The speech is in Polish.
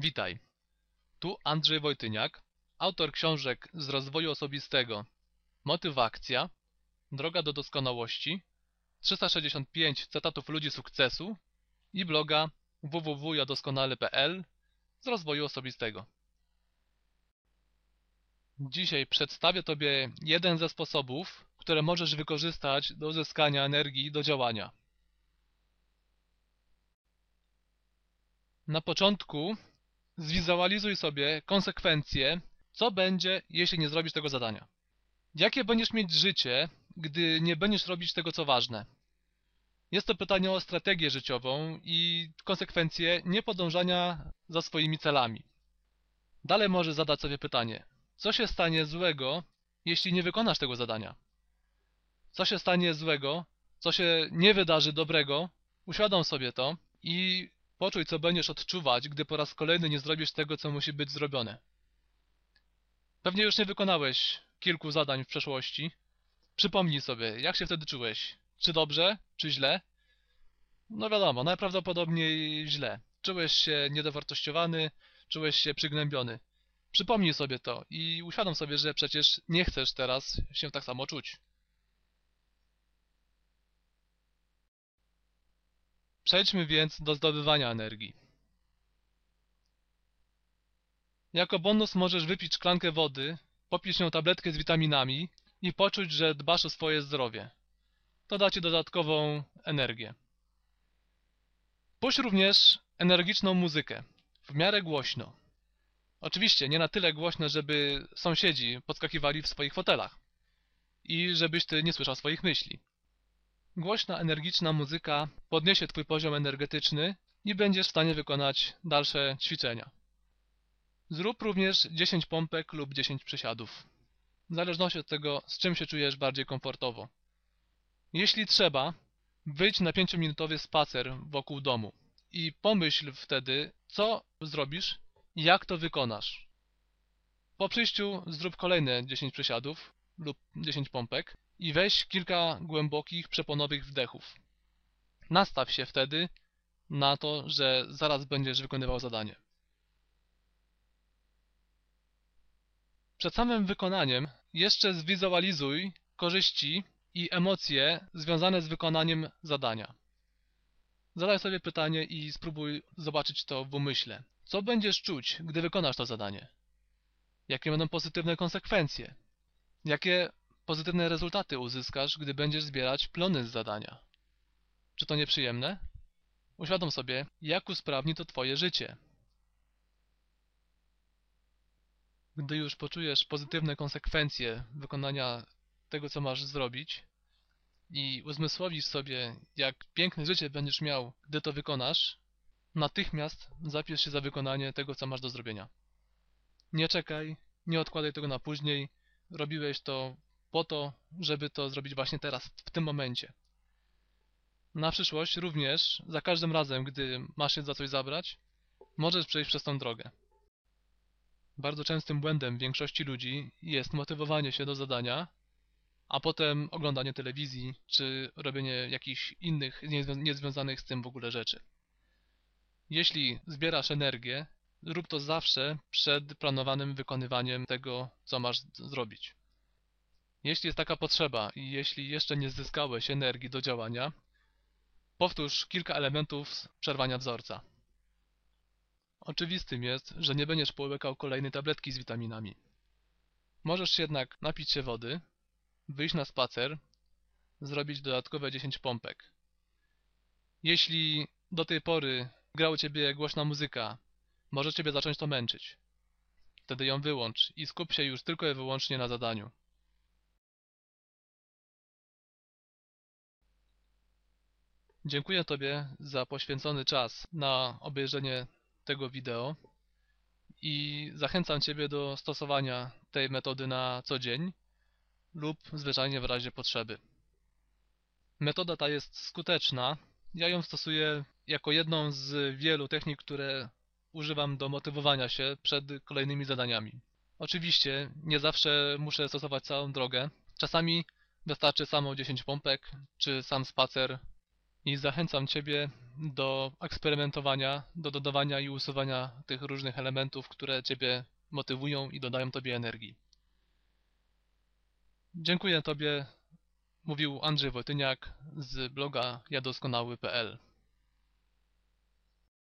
Witaj. Tu Andrzej Wojtyniak, autor książek z rozwoju osobistego Motywacja, Droga do doskonałości, 365 cytatów ludzi sukcesu i bloga www.jadoskonale.pl z rozwoju osobistego. Dzisiaj przedstawię Tobie jeden ze sposobów, które możesz wykorzystać do uzyskania energii do działania. Na początku zwizualizuj sobie konsekwencje, co będzie, jeśli nie zrobisz tego zadania. Jakie będziesz mieć życie, gdy nie będziesz robić tego, co ważne? Jest to pytanie o strategię życiową i konsekwencje niepodążania za swoimi celami. Dalej możesz zadać sobie pytanie, co się stanie złego, jeśli nie wykonasz tego zadania? Co się stanie złego, co się nie wydarzy dobrego, uświadom sobie to i poczuj, co będziesz odczuwać, gdy po raz kolejny nie zrobisz tego, co musi być zrobione. Pewnie już nie wykonałeś kilku zadań w przeszłości. Przypomnij sobie, jak się wtedy czułeś. Czy dobrze, czy źle? No wiadomo, najprawdopodobniej źle. Czułeś się niedowartościowany, czułeś się przygnębiony. Przypomnij sobie to i uświadom sobie, że przecież nie chcesz teraz się tak samo czuć. Przejdźmy więc do zdobywania energii. Jako bonus możesz wypić szklankę wody, popić nią tabletkę z witaminami i poczuć, że dbasz o swoje zdrowie. To da Ci dodatkową energię. Puść również energiczną muzykę, w miarę głośno. Oczywiście nie na tyle głośno, żeby sąsiedzi podskakiwali w swoich fotelach i żebyś Ty nie słyszał swoich myśli. Głośna, energiczna muzyka podniesie Twój poziom energetyczny i będziesz w stanie wykonać dalsze ćwiczenia. Zrób również 10 pompek lub 10 przysiadów. W zależności od tego, z czym się czujesz bardziej komfortowo. Jeśli trzeba, wyjdź na 5-minutowy spacer wokół domu i pomyśl wtedy, co zrobisz i jak to wykonasz. Po przyjściu zrób kolejne 10 przysiadów lub 10 pompek i weź kilka głębokich, przeponowych wdechów. Nastaw się wtedy na to, że zaraz będziesz wykonywał zadanie. Przed samym wykonaniem jeszcze zwizualizuj korzyści i emocje związane z wykonaniem zadania. Zadaj sobie pytanie i spróbuj zobaczyć to w umyśle. Co będziesz czuć, gdy wykonasz to zadanie? Jakie będą pozytywne konsekwencje? Jakie pozytywne rezultaty uzyskasz, gdy będziesz zbierać plony z zadania? Czy to nieprzyjemne? Uświadom sobie, jak usprawni to Twoje życie. Gdy już poczujesz pozytywne konsekwencje wykonania tego, co masz zrobić i uzmysłowisz sobie, jak piękne życie będziesz miał, gdy to wykonasz, natychmiast zapisz się za wykonanie tego, co masz do zrobienia. Nie czekaj, nie odkładaj tego na później. Robiłeś to po to, żeby to zrobić właśnie teraz, w tym momencie. Na przyszłość również, za każdym razem, gdy masz się za coś zabrać, możesz przejść przez tą drogę. Bardzo częstym błędem większości ludzi jest motywowanie się do zadania, a potem oglądanie telewizji, czy robienie jakichś innych, niezwiązanych z tym w ogóle rzeczy. Jeśli zbierasz energię, rób to zawsze przed planowanym wykonywaniem tego, co masz zrobić. Jeśli jest taka potrzeba i jeśli jeszcze nie zyskałeś energii do działania, powtórz kilka elementów przerwania wzorca. Oczywistym jest, że nie będziesz połykał kolejnej tabletki z witaminami. Możesz jednak napić się wody, wyjść na spacer, zrobić dodatkowe 10 pompek. Jeśli do tej pory gra u ciebie głośna muzyka, może ciebie zacząć to męczyć. Wtedy ją wyłącz i skup się już tylko i wyłącznie na zadaniu. Dziękuję Tobie za poświęcony czas na obejrzenie tego wideo i zachęcam Ciebie do stosowania tej metody na co dzień lub zwyczajnie w razie potrzeby. Metoda ta jest skuteczna. Ja ją stosuję jako jedną z wielu technik, które używam do motywowania się przed kolejnymi zadaniami. Oczywiście nie zawsze muszę stosować całą drogę. Czasami wystarczy samo 10 pompek, czy sam spacer i zachęcam Ciebie do eksperymentowania, do dodawania i usuwania tych różnych elementów, które Ciebie motywują i dodają Tobie energii. Dziękuję Tobie, mówił Andrzej Wojtyniak z bloga jadoskonały.pl